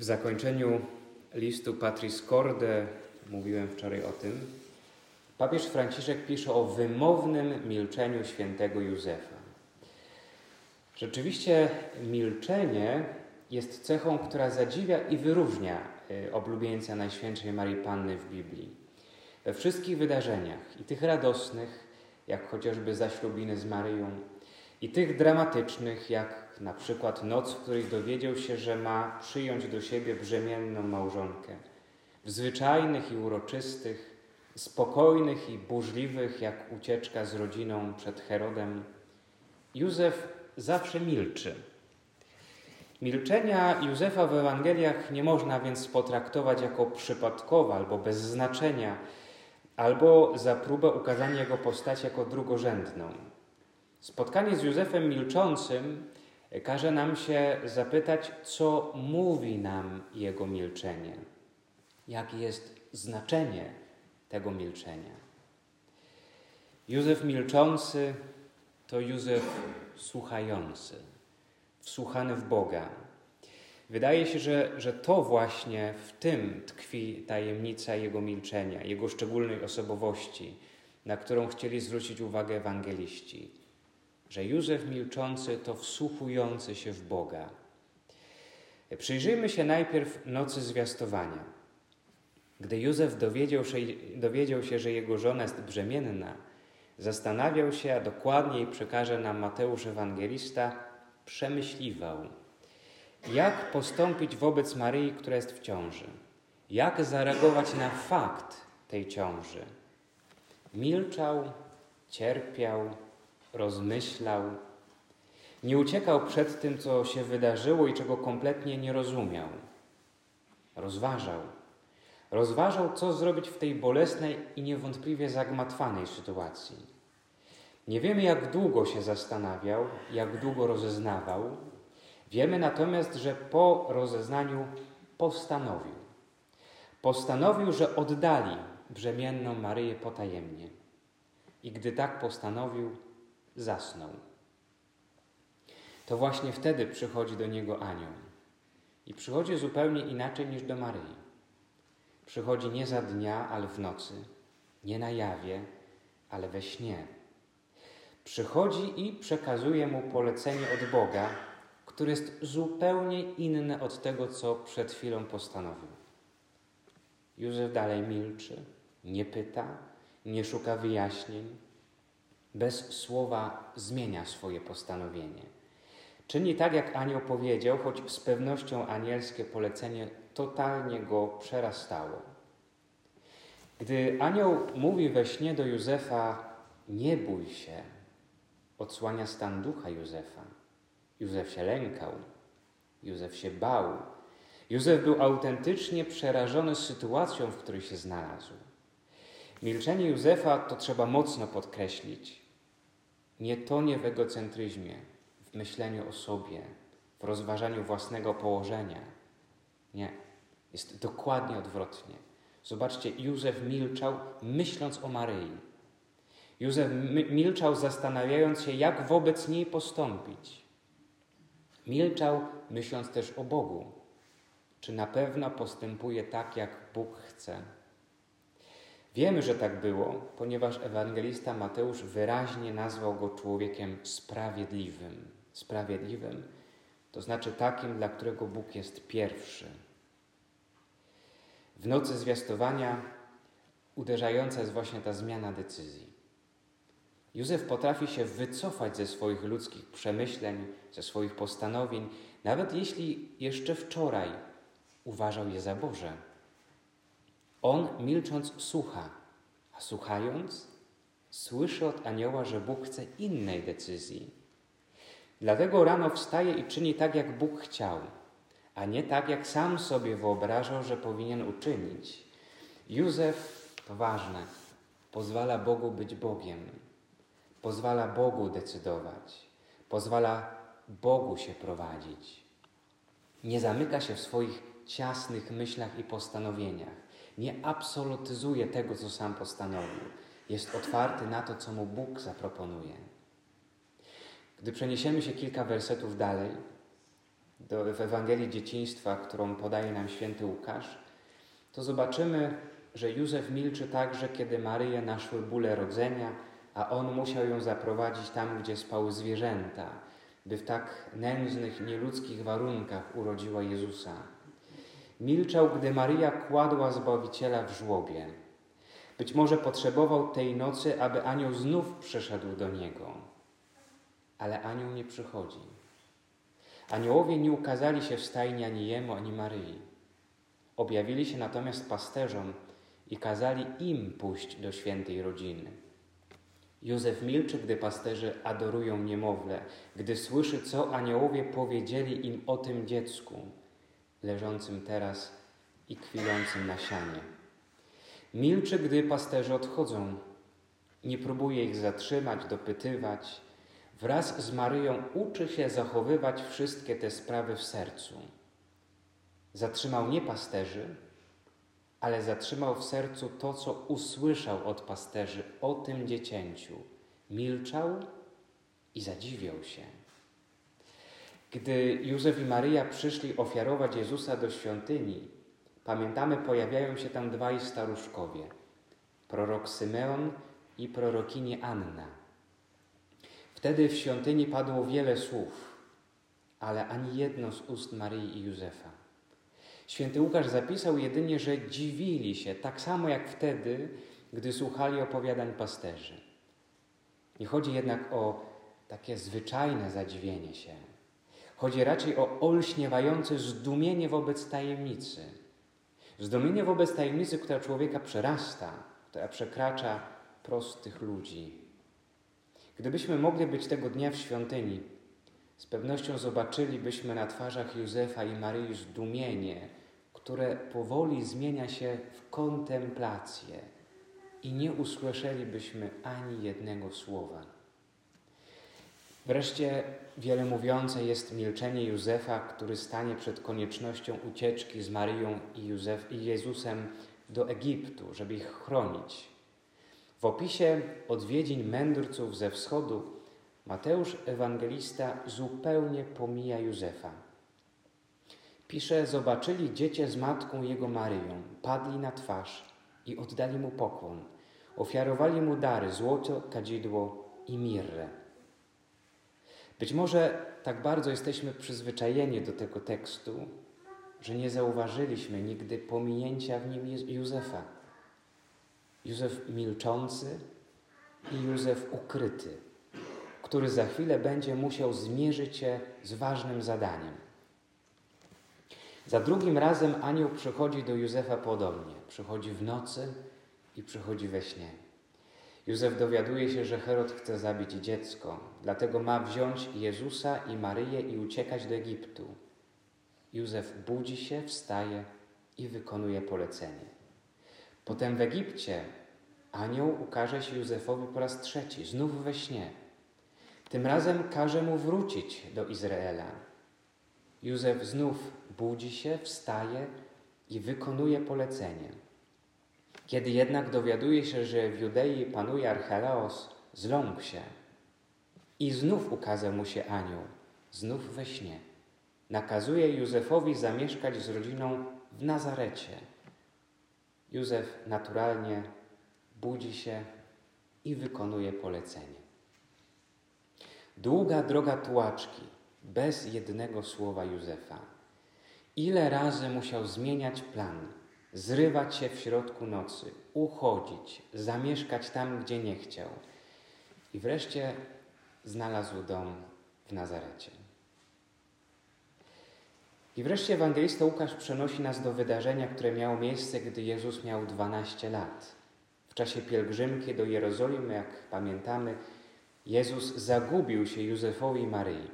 W zakończeniu listu Patris Corde, mówiłem wczoraj o tym, papież Franciszek pisze o wymownym milczeniu świętego Józefa. Rzeczywiście milczenie jest cechą, która zadziwia i wyróżnia y, oblubieńca Najświętszej Marii Panny w Biblii. We wszystkich wydarzeniach, i tych radosnych, jak chociażby zaślubiny z Maryją, i tych dramatycznych, jak na przykład noc, w której dowiedział się, że ma przyjąć do siebie brzemienną małżonkę. Zwyczajnych i uroczystych, spokojnych i burzliwych, jak ucieczka z rodziną przed Herodem, Józef zawsze milczy. Milczenia Józefa w Ewangeliach nie można więc potraktować jako przypadkowe albo bez znaczenia, albo za próbę ukazania jego postaci jako drugorzędną. Spotkanie z Józefem milczącym każe nam się zapytać, co mówi nam jego milczenie, jakie jest znaczenie tego milczenia. Józef milczący to Józef słuchający, wsłuchany w Boga. Wydaje się, że, że to właśnie w tym tkwi tajemnica jego milczenia, jego szczególnej osobowości, na którą chcieli zwrócić uwagę ewangeliści że Józef milczący to wsłuchujący się w Boga. Przyjrzyjmy się najpierw nocy zwiastowania. Gdy Józef dowiedział się, dowiedział się, że jego żona jest brzemienna, zastanawiał się, a dokładniej przekaże nam Mateusz Ewangelista, przemyśliwał, jak postąpić wobec Maryi, która jest w ciąży, jak zareagować na fakt tej ciąży. Milczał, cierpiał, rozmyślał, nie uciekał przed tym, co się wydarzyło i czego kompletnie nie rozumiał. Rozważał. Rozważał, co zrobić w tej bolesnej i niewątpliwie zagmatwanej sytuacji. Nie wiemy, jak długo się zastanawiał, jak długo rozeznawał. Wiemy natomiast, że po rozeznaniu postanowił. Postanowił, że oddali brzemienną Maryję potajemnie. I gdy tak postanowił, zasnął. To właśnie wtedy przychodzi do niego anioł. I przychodzi zupełnie inaczej niż do Maryi. Przychodzi nie za dnia, ale w nocy, nie na jawie, ale we śnie. Przychodzi i przekazuje mu polecenie od Boga, które jest zupełnie inne od tego, co przed chwilą postanowił. Józef dalej milczy, nie pyta, nie szuka wyjaśnień, bez słowa zmienia swoje postanowienie. Czyni tak, jak anioł powiedział, choć z pewnością anielskie polecenie totalnie go przerastało. Gdy anioł mówi we śnie do Józefa: Nie bój się, odsłania stan ducha Józefa. Józef się lękał, Józef się bał. Józef był autentycznie przerażony sytuacją, w której się znalazł. Milczenie Józefa to trzeba mocno podkreślić nie tonie w egocentryzmie, w myśleniu o sobie, w rozważaniu własnego położenia. Nie, jest dokładnie odwrotnie. Zobaczcie, Józef milczał, myśląc o Maryi. Józef milczał, zastanawiając się, jak wobec niej postąpić. Milczał, myśląc też o Bogu. Czy na pewno postępuje tak, jak Bóg chce? Wiemy, że tak było, ponieważ ewangelista Mateusz wyraźnie nazwał go człowiekiem sprawiedliwym. Sprawiedliwym to znaczy takim, dla którego Bóg jest pierwszy. W nocy zwiastowania uderzająca jest właśnie ta zmiana decyzji. Józef potrafi się wycofać ze swoich ludzkich przemyśleń, ze swoich postanowień, nawet jeśli jeszcze wczoraj uważał je za Boże. On milcząc słucha, a słuchając słyszy od anioła, że Bóg chce innej decyzji. Dlatego rano wstaje i czyni tak, jak Bóg chciał, a nie tak, jak sam sobie wyobrażał, że powinien uczynić. Józef, to ważne, pozwala Bogu być Bogiem, pozwala Bogu decydować, pozwala Bogu się prowadzić. Nie zamyka się w swoich ciasnych myślach i postanowieniach nie absolutyzuje tego, co sam postanowił. Jest otwarty na to, co mu Bóg zaproponuje. Gdy przeniesiemy się kilka wersetów dalej, do, w Ewangelii Dzieciństwa, którą podaje nam święty Łukasz, to zobaczymy, że Józef milczy także, kiedy Maryję naszły bóle rodzenia, a on musiał ją zaprowadzić tam, gdzie spały zwierzęta, by w tak nędznych, nieludzkich warunkach urodziła Jezusa. Milczał, gdy Maryja kładła Zbawiciela w żłobie. Być może potrzebował tej nocy, aby anioł znów przyszedł do niego. Ale anioł nie przychodzi. Aniołowie nie ukazali się w stajni ani jemu, ani Maryi. Objawili się natomiast pasterzom i kazali im pójść do świętej rodziny. Józef milczy, gdy pasterze adorują niemowlę, gdy słyszy, co aniołowie powiedzieli im o tym dziecku, leżącym teraz i kwilącym na sianie. Milczy, gdy pasterze odchodzą. Nie próbuje ich zatrzymać, dopytywać. Wraz z Maryją uczy się zachowywać wszystkie te sprawy w sercu. Zatrzymał nie pasterzy, ale zatrzymał w sercu to, co usłyszał od pasterzy o tym dziecięciu. Milczał i zadziwiał się. Gdy Józef i Maryja przyszli ofiarować Jezusa do świątyni, pamiętamy, pojawiają się tam dwaj staruszkowie: prorok Symeon i prorokini Anna. Wtedy w świątyni padło wiele słów, ale ani jedno z ust Maryi i Józefa. Święty Łukasz zapisał jedynie, że dziwili się, tak samo jak wtedy, gdy słuchali opowiadań pasterzy. Nie chodzi jednak o takie zwyczajne zadziwienie się. Chodzi raczej o olśniewające zdumienie wobec tajemnicy. Zdumienie wobec tajemnicy, która człowieka przerasta, która przekracza prostych ludzi. Gdybyśmy mogli być tego dnia w świątyni, z pewnością zobaczylibyśmy na twarzach Józefa i Maryi zdumienie, które powoli zmienia się w kontemplację i nie usłyszelibyśmy ani jednego słowa. Wreszcie wiele mówiące jest milczenie Józefa, który stanie przed koniecznością ucieczki z Maryją i, Józef, i Jezusem do Egiptu, żeby ich chronić. W opisie odwiedzin mędrców ze wschodu Mateusz Ewangelista zupełnie pomija Józefa. Pisze, zobaczyli dziecię z matką jego Maryją, padli na twarz i oddali mu pokłon. Ofiarowali mu dary, złoto, kadzidło i mirrę. Być może tak bardzo jesteśmy przyzwyczajeni do tego tekstu, że nie zauważyliśmy nigdy pominięcia w nim Józefa. Józef milczący i Józef ukryty, który za chwilę będzie musiał zmierzyć się z ważnym zadaniem – za drugim razem anioł przychodzi do Józefa podobnie. Przychodzi w nocy i przychodzi we śnie. Józef dowiaduje się, że Herod chce zabić dziecko, dlatego ma wziąć Jezusa i Maryję i uciekać do Egiptu. Józef budzi się, wstaje i wykonuje polecenie. Potem w Egipcie anioł ukaże się Józefowi po raz trzeci, znów we śnie. Tym razem każe mu wrócić do Izraela. Józef znów budzi się, wstaje i wykonuje polecenie. Kiedy jednak dowiaduje się, że w Judei panuje Archelaos, zląkł się i znów ukazał mu się anioł, znów we śnie. Nakazuje Józefowi zamieszkać z rodziną w Nazarecie. Józef naturalnie budzi się i wykonuje polecenie. Długa droga tułaczki, bez jednego słowa Józefa. Ile razy musiał zmieniać plan, zrywać się w środku nocy, uchodzić, zamieszkać tam, gdzie nie chciał. I wreszcie znalazł dom w Nazarecie. I wreszcie ewangelista Łukasz przenosi nas do wydarzenia, które miało miejsce, gdy Jezus miał 12 lat. W czasie pielgrzymki do Jerozolimy, jak pamiętamy, Jezus zagubił się Józefowi i Maryi.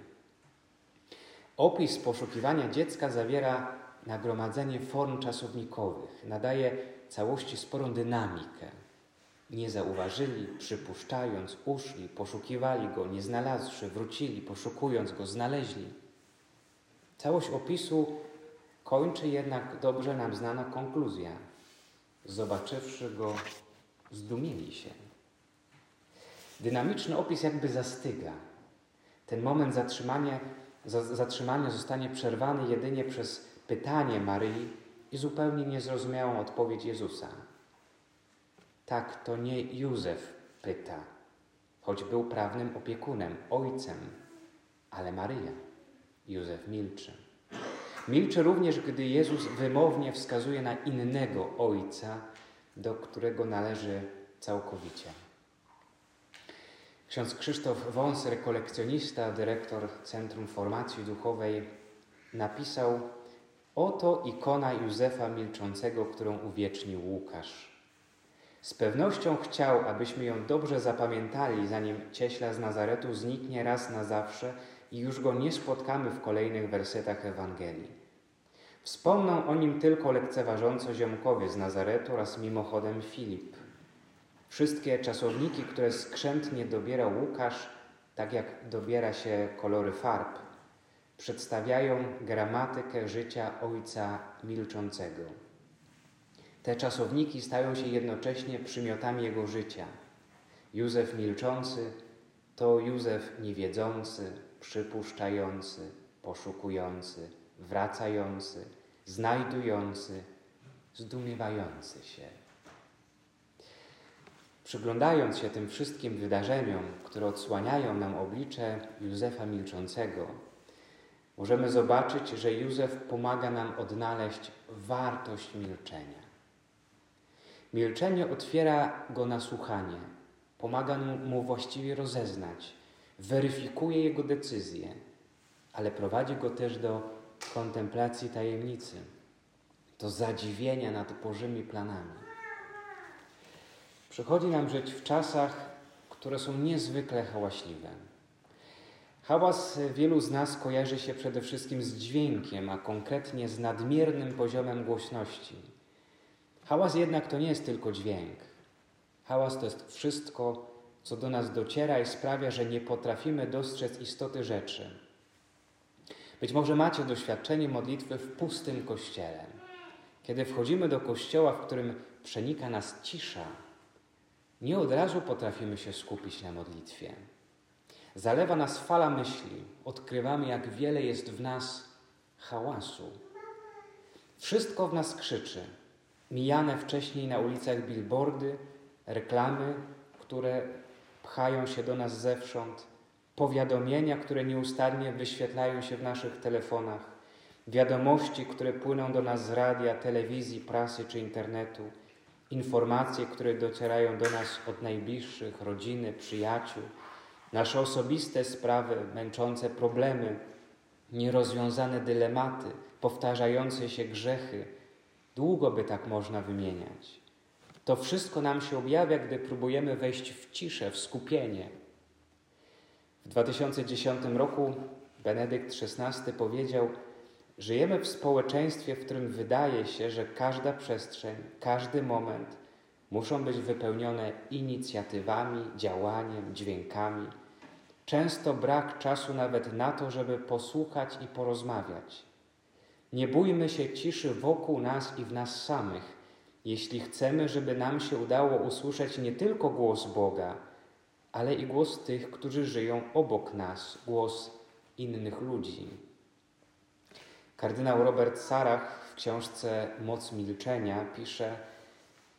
Opis poszukiwania dziecka zawiera nagromadzenie form czasownikowych, nadaje całości sporą dynamikę. Nie zauważyli, przypuszczając, uszli, poszukiwali go, nie znalazłszy, wrócili, poszukując go, znaleźli. Całość opisu kończy jednak dobrze nam znana konkluzja. Zobaczywszy go, zdumieli się. Dynamiczny opis jakby zastyga. Ten moment zatrzymania zatrzymanie zostanie przerwane jedynie przez pytanie Maryi i zupełnie niezrozumiałą odpowiedź Jezusa. Tak, to nie Józef pyta, choć był prawnym opiekunem, ojcem, ale Maryja. Józef milczy. Milczy również, gdy Jezus wymownie wskazuje na innego ojca, do którego należy całkowicie. Ksiądz Krzysztof Wąs, rekolekcjonista, dyrektor Centrum Formacji Duchowej, napisał: Oto ikona Józefa Milczącego, którą uwiecznił Łukasz. Z pewnością chciał, abyśmy ją dobrze zapamiętali, zanim cieśla z Nazaretu zniknie raz na zawsze i już go nie spotkamy w kolejnych wersetach Ewangelii. Wspomną o nim tylko lekceważąco ziomkowie z Nazaretu oraz mimochodem Filip. Wszystkie czasowniki, które skrzętnie dobierał Łukasz, tak jak dobiera się kolory farb, przedstawiają gramatykę życia Ojca Milczącego. Te czasowniki stają się jednocześnie przymiotami jego życia. Józef milczący to Józef niewiedzący, przypuszczający, poszukujący, wracający, znajdujący, zdumiewający się. Przyglądając się tym wszystkim wydarzeniom, które odsłaniają nam oblicze Józefa Milczącego, możemy zobaczyć, że Józef pomaga nam odnaleźć wartość milczenia. Milczenie otwiera go na słuchanie, pomaga mu właściwie rozeznać, weryfikuje jego decyzje, ale prowadzi go też do kontemplacji tajemnicy, do zadziwienia nad Bożymi planami. Przychodzi nam żyć w czasach, które są niezwykle hałaśliwe. Hałas wielu z nas kojarzy się przede wszystkim z dźwiękiem, a konkretnie z nadmiernym poziomem głośności. Hałas jednak to nie jest tylko dźwięk. Hałas to jest wszystko, co do nas dociera i sprawia, że nie potrafimy dostrzec istoty rzeczy. Być może macie doświadczenie modlitwy w pustym kościele. Kiedy wchodzimy do kościoła, w którym przenika nas cisza, nie od razu potrafimy się skupić na modlitwie. Zalewa nas fala myśli, odkrywamy, jak wiele jest w nas hałasu. Wszystko w nas krzyczy. Mijane wcześniej na ulicach billboardy, reklamy, które pchają się do nas zewsząd, powiadomienia, które nieustannie wyświetlają się w naszych telefonach, wiadomości, które płyną do nas z radia, telewizji, prasy czy internetu. Informacje, które docierają do nas od najbliższych, rodziny, przyjaciół, nasze osobiste sprawy, męczące problemy, nierozwiązane dylematy, powtarzające się grzechy. Długo by tak można wymieniać. To wszystko nam się objawia, gdy próbujemy wejść w ciszę, w skupienie. W 2010 roku Benedykt XVI powiedział, Żyjemy w społeczeństwie, w którym wydaje się, że każda przestrzeń, każdy moment muszą być wypełnione inicjatywami, działaniem, dźwiękami. Często brak czasu nawet na to, żeby posłuchać i porozmawiać. Nie bójmy się ciszy wokół nas i w nas samych, jeśli chcemy, żeby nam się udało usłyszeć nie tylko głos Boga, ale i głos tych, którzy żyją obok nas, głos innych ludzi. Kardynał Robert Sarach w książce Moc milczenia pisze: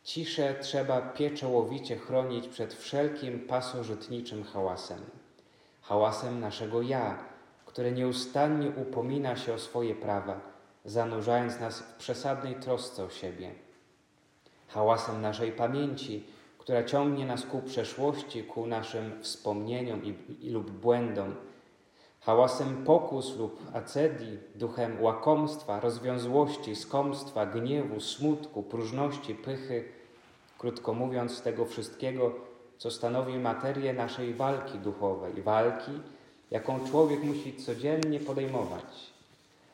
Ciszę trzeba pieczołowicie chronić przed wszelkim pasożytniczym hałasem. Hałasem naszego ja, które nieustannie upomina się o swoje prawa, zanurzając nas w przesadnej trosce o siebie. Hałasem naszej pamięci, która ciągnie nas ku przeszłości, ku naszym wspomnieniom i, i lub błędom hałasem pokus lub acedii, duchem łakomstwa, rozwiązłości, skomstwa, gniewu, smutku, próżności, pychy, krótko mówiąc, tego wszystkiego, co stanowi materię naszej walki duchowej, walki, jaką człowiek musi codziennie podejmować,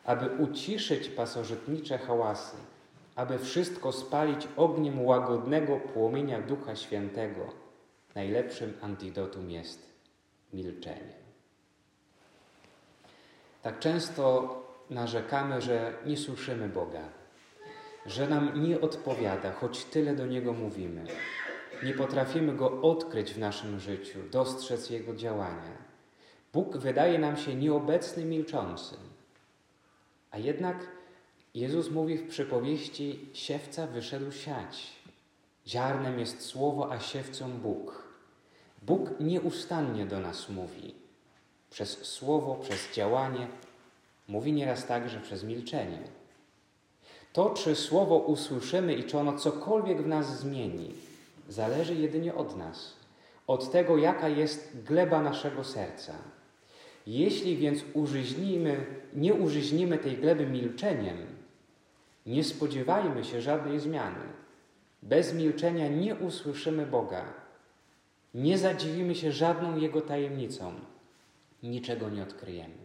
aby uciszyć pasożytnicze hałasy, aby wszystko spalić ogniem łagodnego płomienia Ducha Świętego. Najlepszym antidotum jest milczenie. Tak często narzekamy, że nie słyszymy Boga, że nam nie odpowiada, choć tyle do Niego mówimy. Nie potrafimy Go odkryć w naszym życiu, dostrzec Jego działania. Bóg wydaje nam się nieobecny, milczący. A jednak Jezus mówi w przypowieści: Siewca wyszedł siać. Ziarnem jest słowo, a siewcą Bóg. Bóg nieustannie do nas mówi. Przez słowo, przez działanie, mówi nieraz także przez milczenie. To, czy słowo usłyszymy i czy ono cokolwiek w nas zmieni, zależy jedynie od nas, od tego, jaka jest gleba naszego serca. Jeśli więc użyźnimy, nie użyźnimy tej gleby milczeniem, nie spodziewajmy się żadnej zmiany. Bez milczenia nie usłyszymy Boga. Nie zadziwimy się żadną Jego tajemnicą. Niczego nie odkryjemy.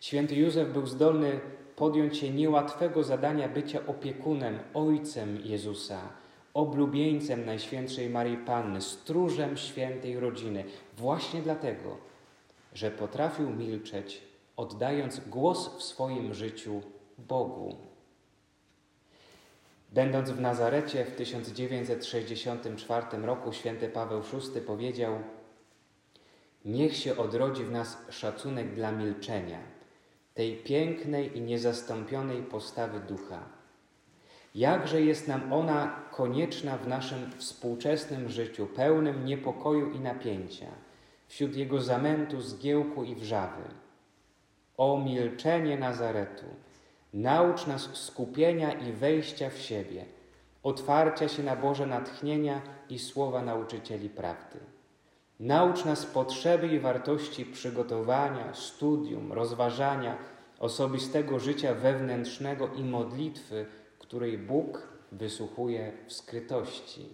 Święty Józef był zdolny podjąć się niełatwego zadania bycia opiekunem, ojcem Jezusa, oblubieńcem Najświętszej Marii Panny, stróżem świętej rodziny, właśnie dlatego, że potrafił milczeć, oddając głos w swoim życiu Bogu. Będąc w Nazarecie w 1964 roku, święty Paweł VI powiedział: Niech się odrodzi w nas szacunek dla milczenia, tej pięknej i niezastąpionej postawy ducha. Jakże jest nam ona konieczna w naszym współczesnym życiu, pełnym niepokoju i napięcia, wśród jego zamętu, zgiełku i wrzawy. O milczenie Nazaretu! Naucz nas skupienia i wejścia w siebie, otwarcia się na Boże natchnienia i słowa nauczycieli prawdy. Naucz nas potrzeby i wartości przygotowania, studium, rozważania, osobistego życia wewnętrznego i modlitwy, której Bóg wysłuchuje w skrytości.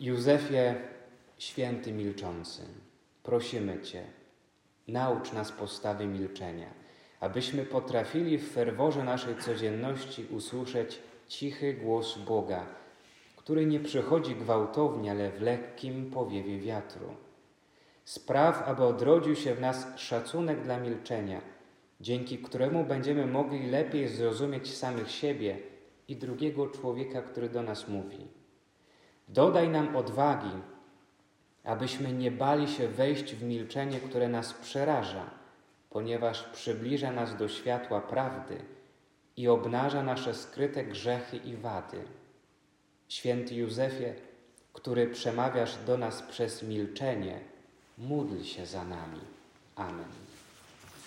Józefie, święty milczący, prosimy Cię, naucz nas postawy milczenia abyśmy potrafili w ferworze naszej codzienności usłyszeć cichy głos Boga, który nie przychodzi gwałtownie, ale w lekkim powiewie wiatru. Spraw, aby odrodził się w nas szacunek dla milczenia, dzięki któremu będziemy mogli lepiej zrozumieć samych siebie i drugiego człowieka, który do nas mówi. Dodaj nam odwagi, abyśmy nie bali się wejść w milczenie, które nas przeraża ponieważ przybliża nas do światła prawdy i obnaża nasze skryte grzechy i wady. Święty Józefie, który przemawiasz do nas przez milczenie, módl się za nami. Amen.